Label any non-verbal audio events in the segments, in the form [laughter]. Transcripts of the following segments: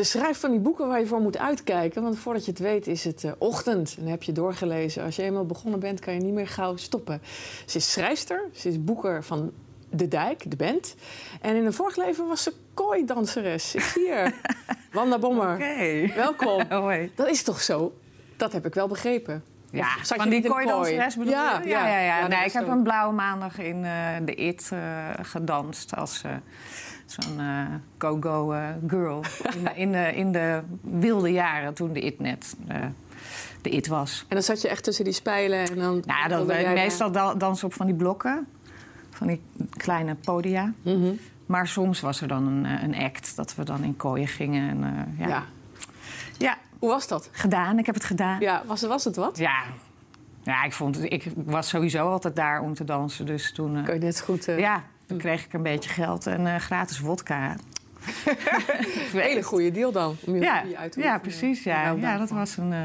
Ze schrijft van die boeken waar je voor moet uitkijken. Want voordat je het weet is het eh, ochtend. En dan heb je doorgelezen. Als je eenmaal begonnen bent, kan je niet meer gauw stoppen. Ze is schrijfster. Ze is boeker van De Dijk, de band. En in een vorig leven was ze kooidanseres. Ik zie hier. [laughs] Wanda Bommer. Oké. Welkom. [laughs] Hoi. Dat is toch zo? Dat heb ik wel begrepen. Ja, van die kooidanseres bedoel Ja, je? ja, ja, ja, nee, ik heb een blauwe maandag in eh, de IT eh, gedanst als zo'n eh, go-go eh, girl. [laughs] in, de, in, de, in de wilde jaren, toen de IT net eh, de IT was. En dan zat je echt tussen die spijlen en dan... Nou, jij meestal dan- dansen op van die blokken, van die kleine podia. Mhm. Maar soms was er dan een, een act dat we dan in kooien gingen. En, ja. ja. Ja. Hoe was dat? gedaan. Ik heb het gedaan. Ja, was, was het wat? Ja, ja ik, vond ik was sowieso altijd daar om te dansen. Dus toen, Kan je net goed... eh, ja, toen kreeg ik een beetje geld en eh, gratis wodka. Een [laughs] hele goede deal dan. Om je Ja, uit te ja precies. Ja. Nou, Ja, dat was, een, eh,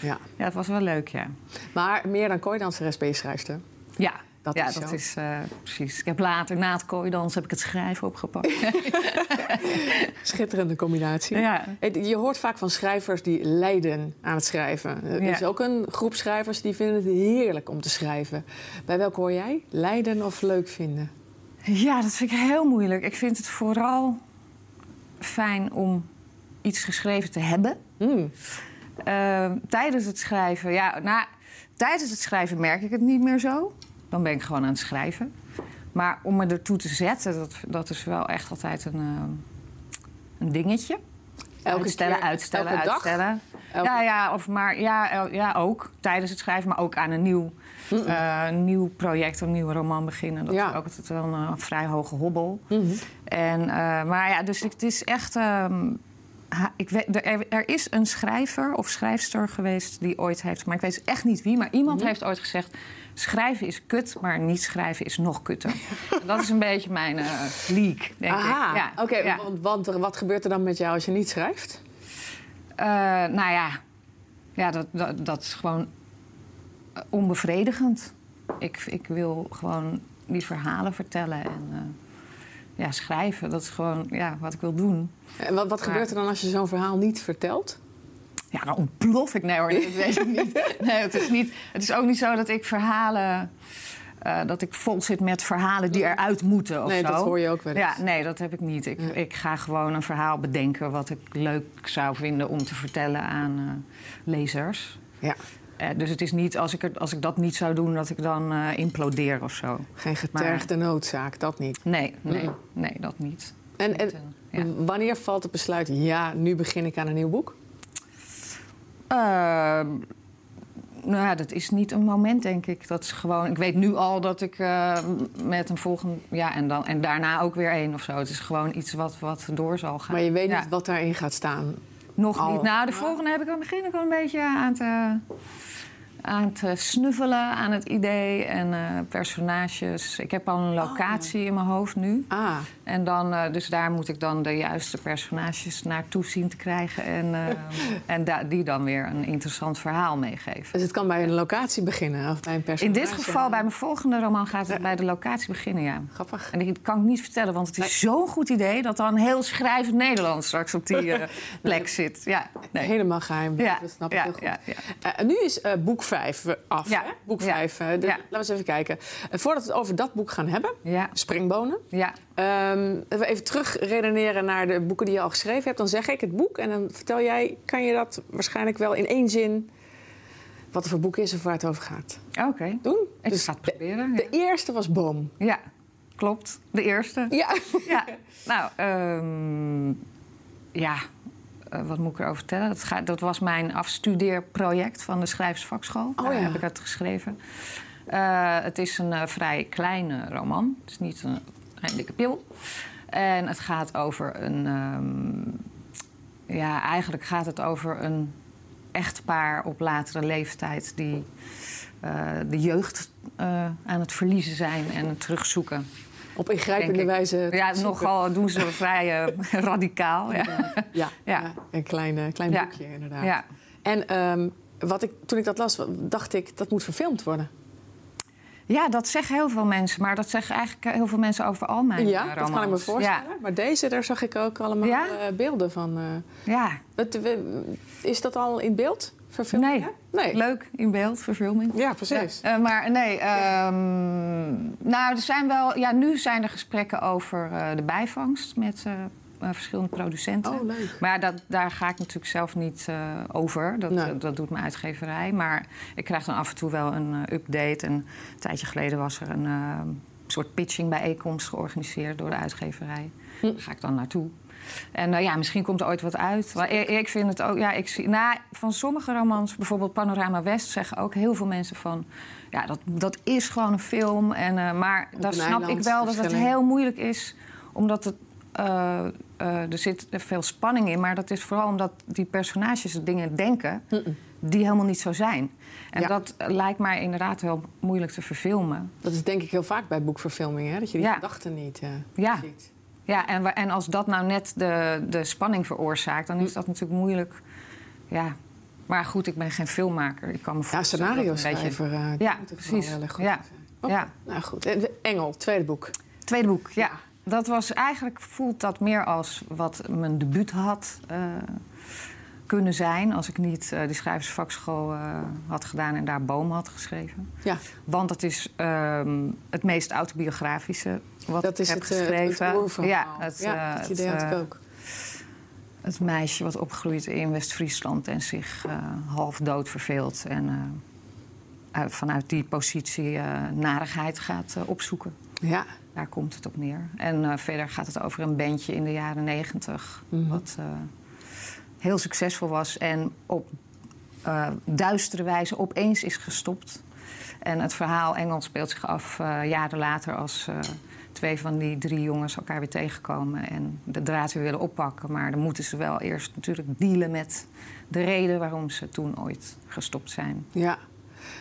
Ja. ja, dat was wel leuk, ja. Maar meer dan kooidanseres ben je schrijfster. Ja, Dat ja, is dat zo. is eh, precies. Ik heb later, na het kooidans, heb ik het schrijven opgepakt. [laughs] Schitterende combinatie. ja. Je hoort vaak van schrijvers die lijden aan het schrijven. Er Ja. is ook een groep schrijvers die vinden het heerlijk om te schrijven. Bij welke hoor jij? Lijden of leuk vinden? Ja, dat vind ik heel moeilijk. Ik vind het vooral fijn om iets geschreven te hebben. Hmm. Eh, tijdens het schrijven, ja, nou, tijdens het schrijven merk ik het niet meer zo. Dan ben ik gewoon aan het schrijven. Maar om me ertoe te zetten, dat, dat is wel echt altijd een, eh, een dingetje. Elke uitstellen, keer, uitstellen, elke dag? uitstellen. Elke- Ja, ja, of maar, ja, ja, ook tijdens het schrijven, maar ook aan een nieuw, eh, nieuw project, een nieuwe roman beginnen. Dat Ja. is ook altijd wel een, eh, vrij hoge hobbel. Mhm. En, eh, maar ja, dus het is echt. ehm, ha- ik weet, er, er is een schrijver of schrijfster geweest die ooit heeft, maar ik weet echt niet wie, maar iemand Mhm. heeft ooit gezegd: schrijven is kut, maar niet schrijven is nog kutter. Dat is een beetje mijn eh leak, denk Aha, ik. Ja, oké. ja. Want, want wat gebeurt er dan met jou als je niet schrijft? Nou ja, ja dat, dat, dat is gewoon onbevredigend. Ik, ik wil gewoon die verhalen vertellen en eh, ja, schrijven. Dat is gewoon ja, wat ik wil doen. En wat, wat Maar- gebeurt er dan als je zo'n verhaal niet vertelt? Ja, dan ontplof ik. Nee hoor, dat weet ik niet. Nee, het, is niet. het is ook niet zo dat ik verhalen... eh, dat ik vol zit met verhalen die eruit moeten of nee, zo. dat hoor je ook wel eens. Ja, nee, dat heb ik niet. Ik, Ja. ik ga gewoon een verhaal bedenken wat ik leuk zou vinden om te vertellen aan eh, lezers. Ja. Eh, dus het is niet als ik, er, als ik dat niet zou doen, dat ik dan eh, implodeer of zo. Geen getergde noodzaak, dat niet. Nee, nee, Mm. nee, dat niet. En, en eh, ja. wanneer valt het besluit, ja, nu begin ik aan een nieuw boek? Ehm, nou ja, dat is niet een moment, denk ik. Dat is gewoon. Ik weet nu al dat ik met een volgende. Ja, en, dan, en daarna ook weer één of zo. Het is gewoon iets wat, wat door zal gaan. Maar je weet Ja. niet wat daarin gaat staan. Nog niet. Nou, de volgende heb ik aan het begin ook al een beetje aan te, aan te snuffelen aan het idee en eh, personages. Ik heb al een locatie in mijn hoofd nu. Ah, En dan, eh, dus daar moet ik dan de juiste personages naartoe zien te krijgen. En, eh, [laughs] en da- die dan weer een interessant verhaal meegeven. dus het kan bij een locatie beginnen of bij een In personage. dit geval, bij mijn volgende roman, gaat het bij de locatie beginnen, ja. Grappig. En dat kan ik niet vertellen, want het is zo'n goed idee... dat dan heel schrijvend Nederland straks op die [laughs] eh, plek zit. Ja, nee. Helemaal geheim, Ja, dat snap ik ja, heel goed. ja, ja. Nu is boek 5 af. Hè? Boek Ja. 5. Ja. Laten we eens even kijken. Voordat we het over dat boek gaan hebben, Springbonen. ja. We even terug redeneren naar de boeken die je al geschreven hebt. Dan zeg ik het boek en dan vertel jij, kan je dat waarschijnlijk wel in één zin, wat er voor boek is of waar het over gaat. Oké. Doen? Ik Dus ga het de, proberen. de eerste was Boom. Ja. ja, klopt. De eerste. Ja. [laughs] Ja. Nou, ehm, ja. Eh, wat moet ik erover vertellen? Dat, dat was mijn afstudeerproject van de Schrijversvakschool. Oh, Daar ja. heb ik het geschreven. Eh, het is een eh, vrij kleine roman. Het is niet een, een dikke pil. En het gaat over een... ehm, ja, eigenlijk gaat het over een echtpaar op latere leeftijd... die eh, de jeugd eh, aan het verliezen zijn en het terugzoeken. Op ingrijpende wijze. Ja, nogal doen ze vrij eh, [laughs] radicaal. Ja. Ja, ja. Ja. een klein, klein boekje inderdaad. Ja. En ehm, wat ik, toen ik dat las, dacht ik, dat moet verfilmd worden. Ja, dat zeggen heel veel mensen. Maar dat zeggen eigenlijk heel veel mensen over al mijn ja, eh, dat kan ik me voorstellen. Ja. Maar deze, daar zag ik ook allemaal Ja? eh, beelden van. eh. ja, is dat al in beeld? Verfilmd? Nee. Nee. leuk in beeld, verfilming. Ja, precies. Ja, eh, maar nee, ehm, nou, er zijn wel. Ja, nu zijn er gesprekken over eh, de bijvangst met eh, eh, verschillende producenten. Oh, leuk. Maar dat, daar ga ik natuurlijk zelf niet eh, over. Dat, Nee. eh, dat doet mijn uitgeverij. Maar ik krijg dan af en toe wel een update. En een tijdje geleden was er een soort pitchingbijeenkomst georganiseerd door de uitgeverij. Hm. Daar ga ik dan naartoe. En ja, misschien komt er ooit wat uit. Maar ik, ik vind het ook, ja, ik zie, nou, van sommige romans, bijvoorbeeld Panorama West, zeggen ook heel veel mensen van, ja, dat, dat is gewoon een film. En, maar daar snap ik wel dat het heel moeilijk is, omdat het, eh, eh, er zit veel spanning in. Maar dat is vooral omdat die personages dingen denken die helemaal niet zo zijn. En Ja. dat lijkt mij inderdaad heel moeilijk te verfilmen. Dat is denk ik heel vaak bij boekverfilmingen, hè? dat je die Ja. gedachten niet eh, Ja. ziet. Ja, en, en als dat nou net de, de spanning veroorzaakt, dan is dat natuurlijk moeilijk. Ja. Maar goed, ik ben geen filmmaker. Ik kan me Ja, voorstellen dat scenario een beetje- schrijver. eh, die Ja, precies. wel heel goed Ja. Oké, Ja. Nou goed, Engel, tweede boek. Tweede boek, ja. Dat was eigenlijk, voelt dat meer als wat mijn debuut had eh, kunnen zijn... als ik niet eh, die schrijversvakschool eh, had gedaan en daar Boom had geschreven. Ja, Want dat is ehm, het meest autobiografische wat dat ik is heb het, geschreven. het. Ja, het, ja, dat idee het, had ik ook. Het meisje wat opgroeit in West-Friesland en zich half dood verveelt. En uit- vanuit die positie narigheid gaat opzoeken. Ja, Daar komt het op neer. En eh, verder gaat het over een bandje in de jaren negentig. Mhm. Wat eh, heel succesvol was en op eh, duistere wijze opeens is gestopt. En het verhaal Engels speelt zich af jaren later als twee van die drie jongens elkaar weer tegenkomen en de draad weer willen oppakken. Maar dan moeten ze wel eerst natuurlijk dealen met de reden waarom ze toen ooit gestopt zijn. ja.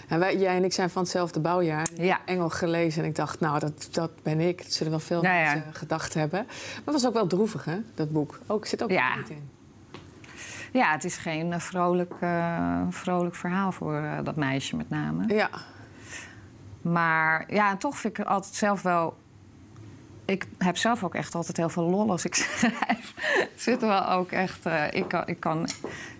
En wij, jij en ik zijn van hetzelfde bouwjaar. Ja. Engel gelezen en ik dacht, nou, dat, dat ben ik. Dat zullen wel veel ja. mensen gedacht hebben. Maar het was ook wel droevig, hè, dat boek. Ook, zit ook Ja. niet in. Ja, het is geen eh, vrolijk, eh, vrolijk verhaal voor eh, dat meisje met name. Ja, Maar ja, en toch vind ik het altijd zelf wel. Ik heb zelf ook echt altijd heel veel lol als ik [laughs] schrijf. Zitten wel ook echt. eh, ik, kan, ik kan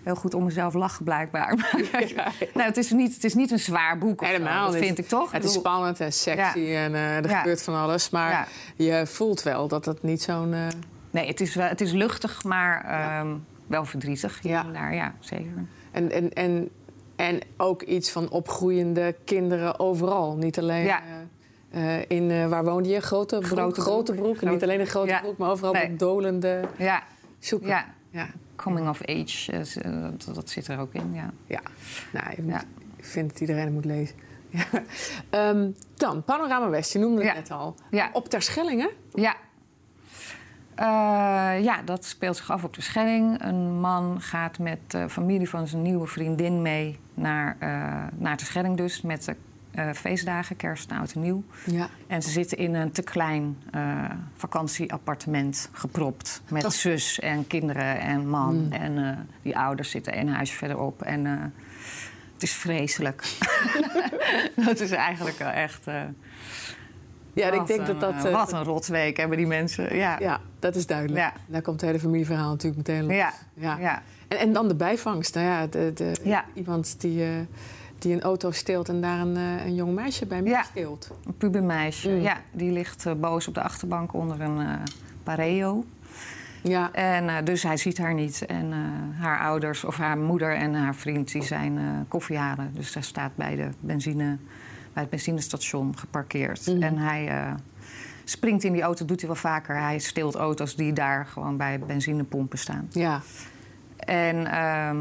heel goed om mezelf lachen, blijkbaar. [laughs] Maar, ja. [laughs] nou, het, is niet, het is niet een zwaar boek. Helemaal dat niet. vind ik toch? Het is spannend en sexy en eh, er gebeurt van alles. Maar je voelt wel dat het niet zo'n... eh, Nee, het is, wel, het is luchtig, maar ehm, wel verdrietig. Ja. Daar, ja, zeker. En, en, en, en ook iets van opgroeiende kinderen overal. Niet alleen Ja. Eh, in, eh, waar woonde je? Grote broek. Grote Broek. niet alleen een grote Ja. broek, maar overal Nee. dolende Ja, ja. ja. coming of age, eh, dat, dat zit er ook in. Ja. Ja. Nou, moet- ik vind dat iedereen het moet lezen. [laughs] Ja. Ehm, dan, Panorama West, je noemde het net al. Ja. Op Terschelling, hè? Ja. Ja, dat speelt zich af op de Schelling. Een man gaat met de familie van zijn nieuwe vriendin mee naar, naar de Schelling dus... met de eh, feestdagen, kerst en oud en nieuw. Ja. En ze zitten in een te klein eh, vakantieappartement gepropt... met zus en kinderen en man. Mm. En eh, die ouders zitten een huisje verderop. En het is vreselijk. [laughs] dat is eigenlijk wel echt... Ja, ik wat denk dat een, dat... eh, wat een rotweek hebben die mensen. Ja. Ja, dat is duidelijk. Ja. Daar komt het hele familieverhaal natuurlijk meteen los. Ja, Ja. ja. En, en dan de bijvangst. Nou ja, de, de, iemand die, die een auto steelt en daar een, eh, een jong meisje bij mee Ja. steelt. Een pubermeisje. Mm. Ja, die ligt eh, boos op de achterbank onder een eh, pareo. Ja, En dus hij ziet haar niet. En haar ouders, of haar moeder en haar vriend, die zijn eh, koffie halen. Dus hij staat bij, de benzine, bij het benzinestation geparkeerd. Mhm. En hij springt in die auto, doet hij wel vaker. Hij steelt auto's die daar gewoon bij benzinepompen staan. ja. En, ehm,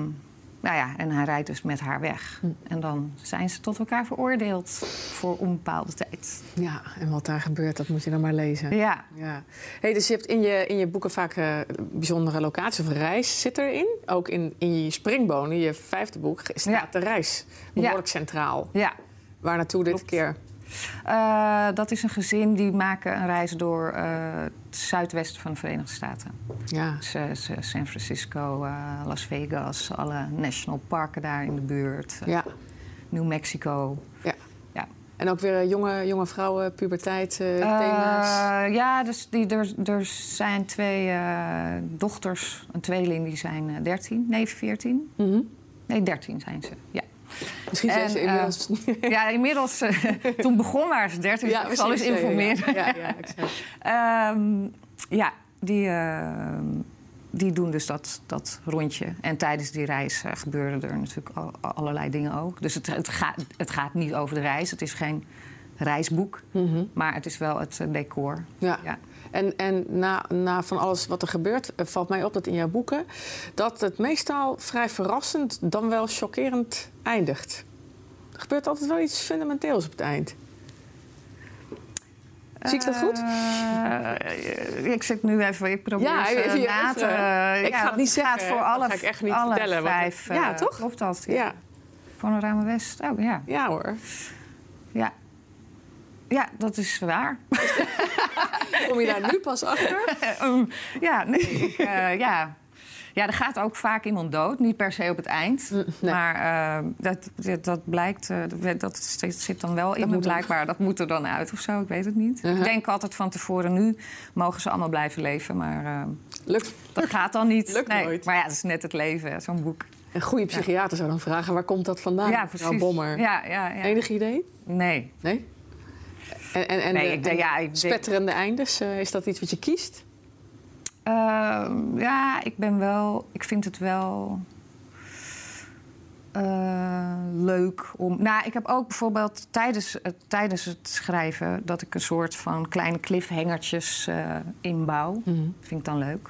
nou ja, en hij rijdt dus met haar weg. Hm. En dan zijn ze tot elkaar veroordeeld voor onbepaalde tijd. ja, en wat daar gebeurt, dat moet je dan maar lezen. Ja, Ja. Hey, dus je hebt in je, in je boeken vaak eh, bijzondere locaties of reis zit erin. Ook in, in je springbonen, je vijfde boek, staat Ja. de reis behoorlijk centraal. ja. Waar naartoe dit Klopt. keer? Eh, dat is een gezin die maken een reis door eh, het zuidwesten van de Verenigde Staten. Ja. Dus, eh, San Francisco, Las Vegas, alle national parken daar in de buurt. Ja. New Mexico. Ja. Ja. En ook weer jonge, jonge vrouwen, puberteit, uh, thema's? ja, dus die, er, er zijn twee dochters, een tweeling, die zijn 13, nee 14. Mm Nee, 13 zijn ze, ja. Misschien zijn ze inmiddels... [laughs] ja, inmiddels. toen begon waren ze 13, ja, dus ik zal eens informeren. Ja, ja, ja, um, [laughs] ja die die doen dus dat, dat rondje. En tijdens die reis uh, gebeurden er natuurlijk allerlei dingen ook. Dus het, het, gaat, het gaat niet over de reis. Het is geen reisboek. Mhm. Maar het is wel het decor. Ja. ja. En, en na, na van alles wat er gebeurt, uh, valt mij op dat in jouw boeken... dat het meestal vrij verrassend, dan wel chockerend eindigt. Er gebeurt altijd wel iets fundamenteels op het eind. Zie ik dat goed? Uh, ik zit nu even, ik probeer ja, even, na te... Uh, ik ja, ga het niet zeggen. voor alle, ga ik echt niet alle vertellen. Vijf, ja, toch? Klopt dat? Ja. ja. Panorama West, oh ja. Ja hoor. Ja. Ja, dat is waar. [laughs] [laughs] Kom je daar nu pas achter? [laughs] um, ja, nee. [laughs] Uh, ja. Ja, er gaat ook vaak iemand dood. Niet per se op het eind. Mm, maar uh, dat, dat blijkt, uh, dat zit dan wel in me blijkbaar. Dat moet er dan uit of zo, ik weet het niet. Uh-huh. Ik denk altijd van tevoren, nu mogen ze allemaal blijven leven. Maar Lukt. dat gaat dan niet. Lukt nee. nooit. Maar ja, dat is net het leven, zo'n boek. Een goede psychiater ja. zou dan vragen, waar komt dat vandaan, ja, precies. Bommer? Ja, ja, ja. Enig idee? Nee. Nee? En, en, en, nee, ja, ik spetterende eindes, is dat iets wat je kiest? Uh, ja, ik ben wel. Ik vind het wel. Uh, leuk om. Nou, ik heb ook bijvoorbeeld tijdens het, tijdens het schrijven dat ik een soort van kleine cliffhangertjes uh, inbouw. Mm. Vind ik dan leuk.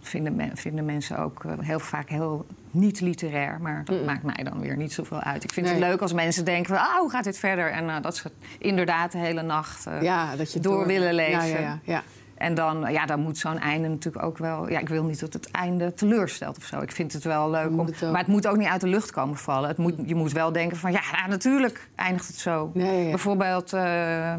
vinden, me, vinden mensen ook heel vaak heel niet literair, maar dat mm. maakt mij dan weer niet zoveel uit. Ik vind nee. het leuk als mensen denken ah, hoe gaat dit verder? En dat ze inderdaad de hele nacht ja, dat je door, door willen lezen. Ja, ja, ja. En dan, ja, dan moet zo'n einde natuurlijk ook wel... Ja, ik wil niet dat het einde teleurstelt of zo. Ik vind het wel leuk om... maar het moet ook niet uit de lucht komen vallen. Het moet, je moet wel denken van, ja, natuurlijk eindigt het zo. Bijvoorbeeld uh, uh,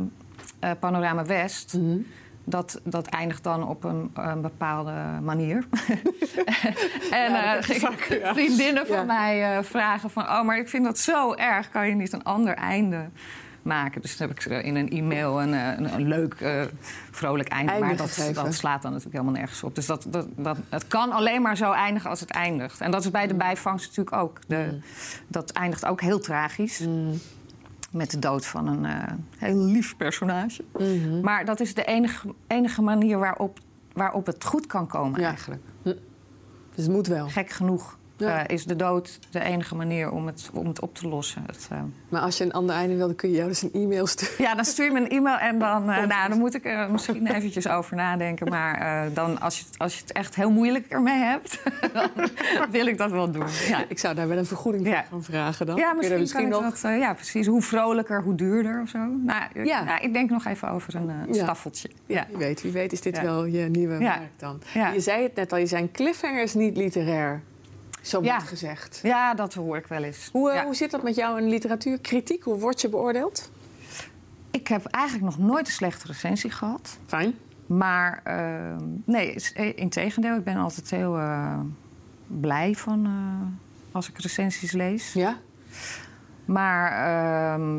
Panorama West... Mhm. Dat, dat eindigt dan op een, een bepaalde manier. [laughs] en ja, uh, vriendinnen van mij vragen van... oh, maar ik vind dat zo erg. Kan je niet een ander einde maken. Dus dan heb ik in een e-mail een, een, een leuk, uh, vrolijk einde. maar dat, dat, slaat dan natuurlijk helemaal nergens op. Dus dat, dat, dat, het kan alleen maar zo eindigen als het eindigt. En dat is bij de mm. bijvangst natuurlijk ook. De, mm. Dat eindigt ook heel tragisch. Mm. Met de dood van een uh, heel lief personage. -hmm. Maar dat is de enige, enige manier waarop, waarop het goed kan komen ja. eigenlijk. Dus het moet wel. Gek genoeg. Ja. Uh, is de dood de enige manier om het, om het op te lossen. Het, uh... Maar als je een ander einde wil, dan kun je jou dus een e-mail sturen. Ja, dan stuur je me een e-mail en dan, uh, [laughs] nou, dan moet ik er misschien eventjes over nadenken. Maar dan, als, je, als je het echt heel moeilijk ermee hebt, [laughs] dan wil ik dat wel doen. Ja. Ik zou daar wel een vergoeding voor gaan vragen dan. Ja, misschien, misschien nog... Dat, ja, precies. Hoe vrolijker, hoe duurder of zo. Nou, ja. Nou, ik denk nog even over een staffeltje. Ja. Wie weet, wie weet is dit wel je nieuwe werk dan. Je zei het net al, je zijn cliffhangers niet literair. Zo ja. gezegd. Ja, dat hoor ik wel eens. Hoe, hoe zit dat met jou in literatuurkritiek? Hoe word je beoordeeld? Ik heb eigenlijk nog nooit een slechte recensie gehad. Fijn. Maar uh, nee, eh, in tegendeel. Ik ben altijd heel uh, blij van uh, als ik recensies lees. Ja? Maar uh,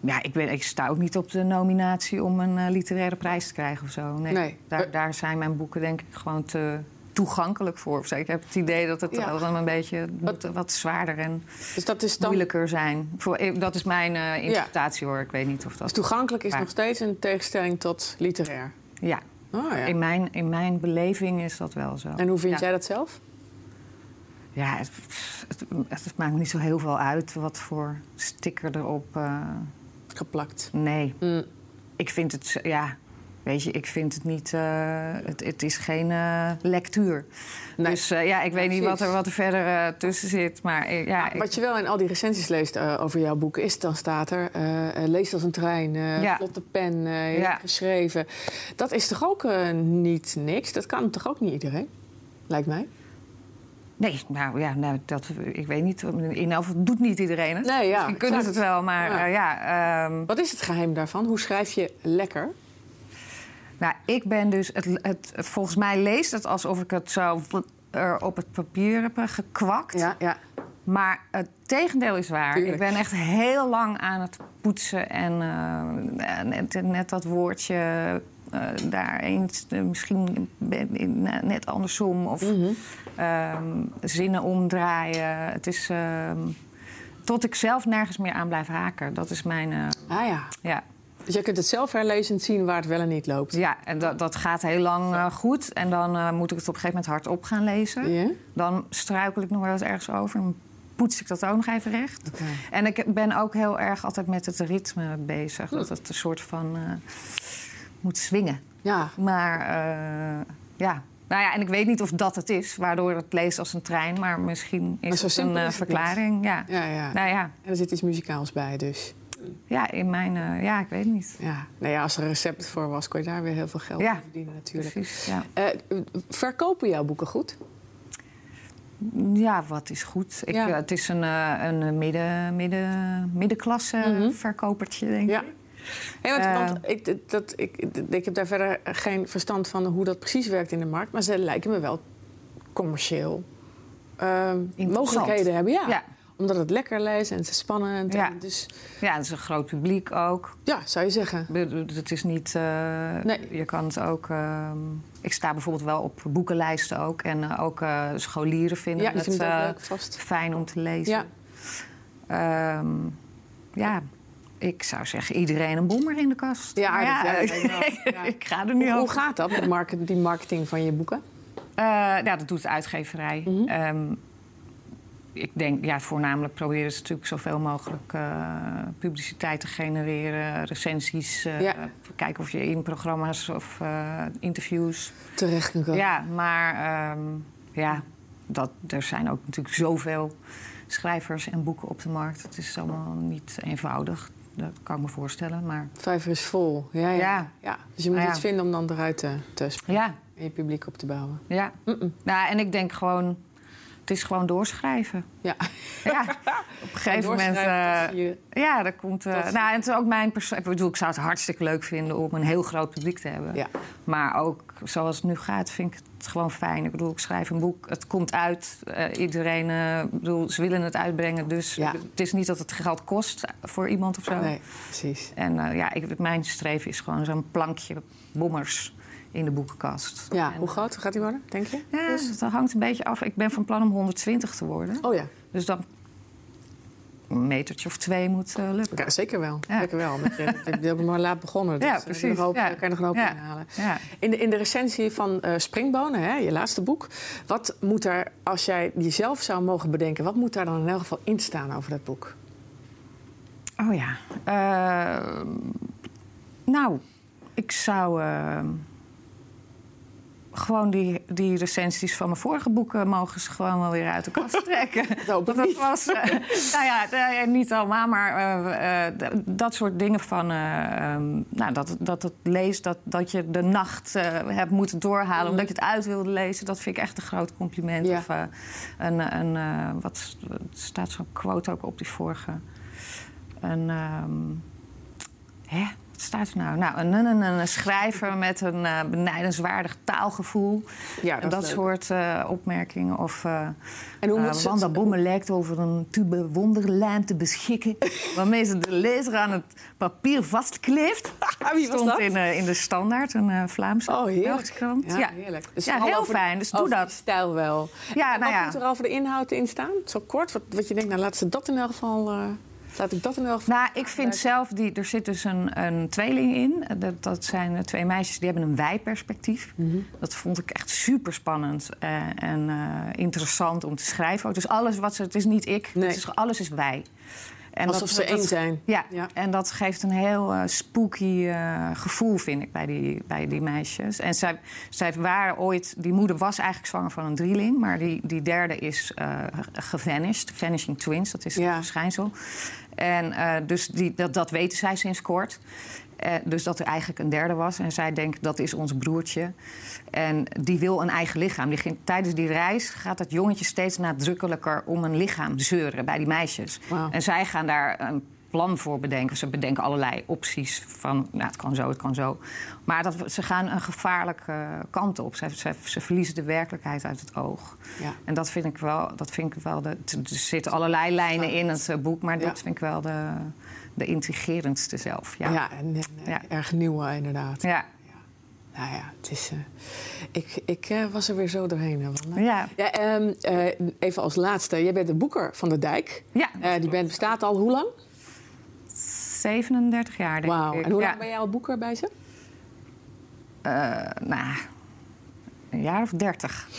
ja, ik, ben, ik sta ook niet op de nominatie om een literaire prijs te krijgen of zo. Nee, nee. Daar, daar zijn mijn boeken denk ik gewoon te toegankelijk voor. Ik heb het idee dat het ja. wel een beetje wat, wat zwaarder en dus dat is dan... moeilijker zijn. Voor, dat is mijn uh, interpretatie hoor. Ik weet niet of dat. Dus toegankelijk is nog steeds een tegenstelling tot literair. Ja. Oh, ja. In, mijn, in mijn beleving is dat wel zo. En hoe vind jij dat zelf? Ja, het, het, maakt me niet zo heel veel uit wat voor sticker erop. Uh... Geplakt. Nee. Mm. Ik vind het, ja, Weet je, ik vind het niet. Uh, het, het, is geen uh, lectuur. Nee. Dus uh, ja, ik weet niet wat er, wat er verder tussen zit. Maar, ja, Wat je wel in al die recensies leest over jouw boeken, is dan staat er: lees als een trein, ja. vlotte pen, ja. geschreven. Dat is toch ook niet niks? Dat kan toch ook niet iedereen? Lijkt mij. Nee, nou ja, nou, dat, ik weet niet. In elk geval doet niet iedereen het. Nee, ja, Misschien kunnen ze het wel, maar ja. ja um... Wat is het geheim daarvan? Hoe schrijf je lekker? Nou, ik ben dus. Het, het, volgens mij leest het alsof ik het zo er op het papier heb gekwakt. Ja, ja. Maar het tegendeel is waar. Tuurlijk. Ik ben echt heel lang aan het poetsen en eh, net, net dat woordje eh, daar eens, eh, misschien net andersom of Mhm. ehm, zinnen omdraaien. Het is ehm, tot ik zelf nergens meer aan blijf haken. Dat is mijn. eh, Ah ja. ja. Dus jij kunt het zelf herlezend zien waar het wel en niet loopt. ja, en dat, dat gaat heel lang eh, goed. En dan eh, moet ik het op een gegeven moment hardop gaan lezen. Dan struikel ik nog wel eens ergens over. Dan poets ik dat ook nog even recht. En ik ben ook heel erg altijd met het ritme bezig. Dat het een soort van eh, moet swingen. Ja. Maar ja. Nou ja, en ik weet niet of dat het is, waardoor het leest als een trein. Maar misschien Maar is het simpel een verklaring. Ja. Ja, ja. Nou ja, En er zit iets muzikaals bij, dus. Ja, in mijn... eh, ja, ik weet niet. Ja. Nou ja, als er een recept voor was, kon je daar weer heel veel geld Ja. verdienen natuurlijk. Precies, ja. Eh, verkopen jouw boeken goed? Ja, wat is goed? Ik, Ja. eh, het is een, een midden, midden, middenklasse Mhm. verkopertje, denk ik. Hey, want, want ik, dat, ik, ik heb daar verder geen verstand van hoe dat precies werkt in de markt. Maar ze lijken me wel commercieel ehm, mogelijkheden hebben. Ja. Omdat het lekker leest en het is spannend. Ja. En dus ja, het is een groot publiek ook. ja, zou je zeggen. Het is niet. eh, Nee. Je kan het ook. ehm, ik sta bijvoorbeeld wel op boekenlijsten ook. En eh, ook eh, scholieren vinden Ja, het leuk vast. fijn om te lezen. Ja. Ehm, ja, ik zou zeggen iedereen een bommer in de kast. Ja, aardig, [laughs] ik ga er nu Hoe, hoe over. gaat dat met market, die marketing van je boeken? Eh, ja, dat doet de uitgeverij. Mhm. Ehm, ik denk, ja, voornamelijk proberen ze natuurlijk zoveel mogelijk eh, publiciteit te genereren, recensies. eh, Ja. Kijken of je in programma's of eh, interviews. Terecht kan komen. Ja, maar ehm, ja, dat, er zijn ook natuurlijk zoveel schrijvers en boeken op de markt. Het is allemaal niet eenvoudig. Dat kan ik me voorstellen. Maar Vijver is vol. Ja, ja. Ja. ja. Dus je moet iets vinden om dan eruit te, te ja, en je publiek op te bouwen. ja. Nou, en ik denk gewoon, het is gewoon doorschrijven. Ja. Ja, [laughs] op een gegeven moment. Eh, ja, dat komt. eh, nou, en het is ook mijn persoon. Ik bedoel, ik zou het hartstikke leuk vinden om een heel groot publiek te hebben. Ja. Maar ook zoals het nu gaat, vind ik het gewoon fijn. Ik bedoel, ik schrijf een boek, het komt uit. eh, iedereen, eh, ik bedoel, ze willen het uitbrengen. Dus Ja. het is niet dat het geld kost voor iemand of zo. Nee, precies. En eh, ja, ik, mijn streven is gewoon zo'n plankje bommers in de boekenkast. Ja, En, hoe groot gaat die worden, denk je? Ja, dat hangt een beetje af. Ik ben van plan om 120 te worden. Oh ja. Dus dan een metertje of twee moet eh, lukken. ja, zeker wel. Ja. Zeker wel. Je [laughs] bent maar laat begonnen. Dus Ja, precies. Een hoop, Ja. kan je nog een hoop Ja. inhalen. Ja. In de, in de recensie van eh, Springbonen, hè, je laatste boek... wat moet er, als jij jezelf zou mogen bedenken... wat moet daar dan in elk geval in staan over dat boek? Oh ja. Eh, nou, ik zou eh, gewoon die, die recensies van mijn vorige boeken mogen ze gewoon wel weer uit de kast [laughs] trekken. dat was, eh, [laughs] nou ja, eh, niet allemaal, maar dat soort dingen van, eh, ehm, nou, dat, dat het leest, dat, dat je de nacht hebt moeten doorhalen omdat je het uit wilde lezen, dat vind ik echt een groot compliment. Ja. Of een, een wat staat zo'n quote ook op die vorige. Een, ehm, hè, wat staat er nou? Nou, een, een, een, schrijver met een eh, benijdenswaardig taalgevoel. Ja, en dat is leuk. soort eh, opmerkingen. Of eh En hoe moet Wanda het- Bomme lijkt over een tube wonderlijm te beschikken... [laughs] waarmee ze de lezer aan het papier vastkleeft. [laughs] Wie was Stond dat? in, in de Standaard, een Vlaamse Oh, heerlijk. Krant. Ja, Ja, heerlijk. Dus Ja, heel over- fijn, dus doe dat. stijl wel. Ja, En nou wat ja. moet er over de inhoud in staan? Zo kort, wat, wat je denkt, nou laat ze dat in elk geval... eh, laat ik dat in elk geval... Nou, ik vind zelf, die, er zit dus een, een tweeling in. Dat, dat zijn eh, twee meisjes die hebben een wij-perspectief. Mhm. Dat vond ik echt super spannend en eh, interessant om te schrijven. Dus alles wat ze, het is niet ik, Nee. het is, alles is wij. En Alsof ze één zijn. Ja, Ja. en dat geeft een heel eh, spooky eh, gevoel, vind ik, bij die, bij die meisjes. En zij, zij waren ooit... Die moeder was eigenlijk zwanger van een drieling... maar die, die derde is eh gevanished. Vanishing twins, dat is Ja. het verschijnsel. En eh, dus die, dat, dat weten zij sinds kort. Eh, dus dat er eigenlijk een derde was. En zij denkt, dat is ons broertje. En die wil een eigen lichaam. Die ging, tijdens die reis gaat dat jongetje steeds nadrukkelijker om een lichaam zeuren bij die meisjes. En zij gaan daar een plan voor bedenken. Ze bedenken allerlei opties van, nou, het kan zo, het kan zo. Maar dat, ze gaan een gevaarlijke kant op. Ze, ze, ze verliezen de werkelijkheid uit het oog. Ja. En dat vind ik wel, dat vind ik wel de, er zitten allerlei lijnen in het eh, boek, maar Ja. dat vind ik wel de, de intrigerendste zelf. Ja, Ja. en, en, Ja. erg nieuw inderdaad. Ja. Nou ja, het is... eh, ik ik eh, was er weer zo doorheen. hè. Ja. Ja, ehm, eh, even als laatste. Jij bent de boeker van de Dijk. Ja. Die band bestaat al hoe lang? 37 jaar, denk Wauw. ik. En hoe lang ja. ben jij al boeker bij ze? Eh, nou, een jaar of 30. [laughs]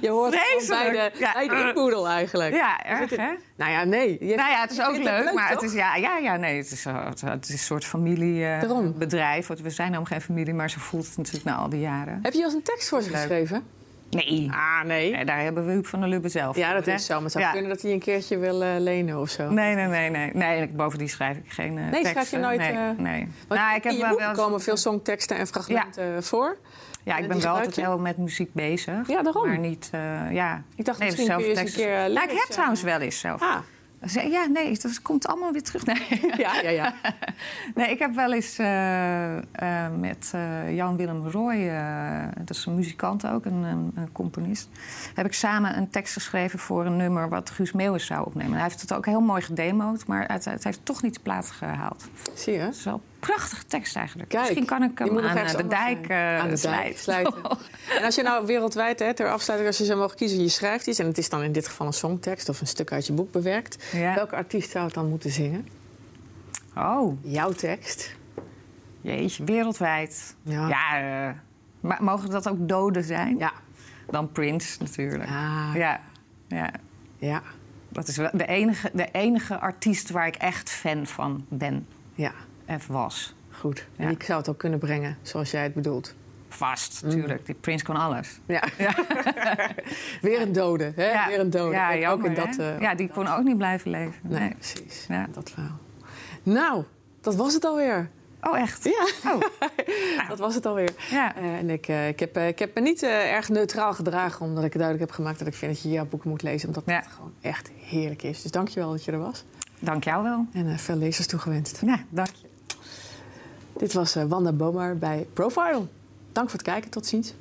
Je hoort gewoon bij de, Ja. bij de inboedel eigenlijk. Ja, erg, hè? Nou ja, nee. Je- Nou ja, het is ook leuk, maar toch? het is, ja, ja, ja, nee, het is, het, het is een soort familiebedrijf. we zijn helemaal geen familie, maar zo voelt het natuurlijk na al die jaren. Heb je als een tekst voor ze geschreven? Nee. Ah, nee. Nee, daar hebben we Huub van der Lubbe zelf. Ja, dat voor, hè? is zo. Maar zou Ja. kunnen dat hij een keertje wil eh, lenen of zo. Nee, nee, nee, nee. nee en bovendien schrijf ik geen eh Nee, schrijf je teksten. nooit, Nee, eh, nee. Want Nou, ik heb je wel boek wel komen veel songteksten en fragmenten voor. Ja, ik en ben wel altijd heel met muziek bezig. Ja, daarom. Maar niet, ja. Ik dacht Nee, misschien kun je eens een teksten. keer... eh, Nou, ik heb trouwens wel eens zelf. Ah, Ze- Ja, nee, dat komt allemaal weer terug. Nee, [laughs] ja, ja, ja. nee ik heb wel eens eh, eh, met eh, Jan-Willem Roy, dat is een muzikant ook, een, een, componist... heb ik samen een tekst geschreven voor een nummer wat Guus Meeuwis zou opnemen. Hij heeft het ook heel mooi gedemoed, maar het, het heeft toch niet plaats gehaald. Zie je? Prachtige tekst eigenlijk. Kijk, Misschien kan ik hem aan eh, de dijk, eh, Aan de dijk slijten. [laughs] En als je nou wereldwijd, hè, ter afsluiting, als je zo mag kiezen, je schrijft iets... en het is dan in dit geval een songtekst of een stuk uit je boek bewerkt... Ja. welke artiest zou het dan moeten zingen? Oh, Jouw tekst? jeetje, wereldwijd. Ja. Ja, eh, maar mogen dat ook doden zijn? Ja. Dan Prince natuurlijk. Ah, Ja, ja. ja. Dat is wel de enige, de enige artiest waar ik echt fan van ben Ja, en was. goed. En Ja. die zou het ook kunnen brengen zoals jij het bedoelt. Vast, Mm. natuurlijk. Die Prince kon alles. Ja. [laughs] Weer een dode, hè? Weer een dode. Ja, ook, in dat... eh, ja, die kon ook niet blijven leven. Nee, Nee. precies. Ja. Dat verhaal. Nou, dat was het alweer. Oh, echt? Ja, Oh, [laughs] dat was het alweer. ja. Eh, en ik, eh, ik, heb, ik heb me niet erg neutraal gedragen... omdat ik duidelijk heb gemaakt dat ik vind dat je jouw boeken moet lezen... omdat Ja. het gewoon echt heerlijk is. Dus dank je wel dat je er was. Dank jou wel. En veel lezers toegewenst. Ja, dank je. Dit was eh, Wanda Bomar bij Profile. Dank voor het kijken. Tot ziens.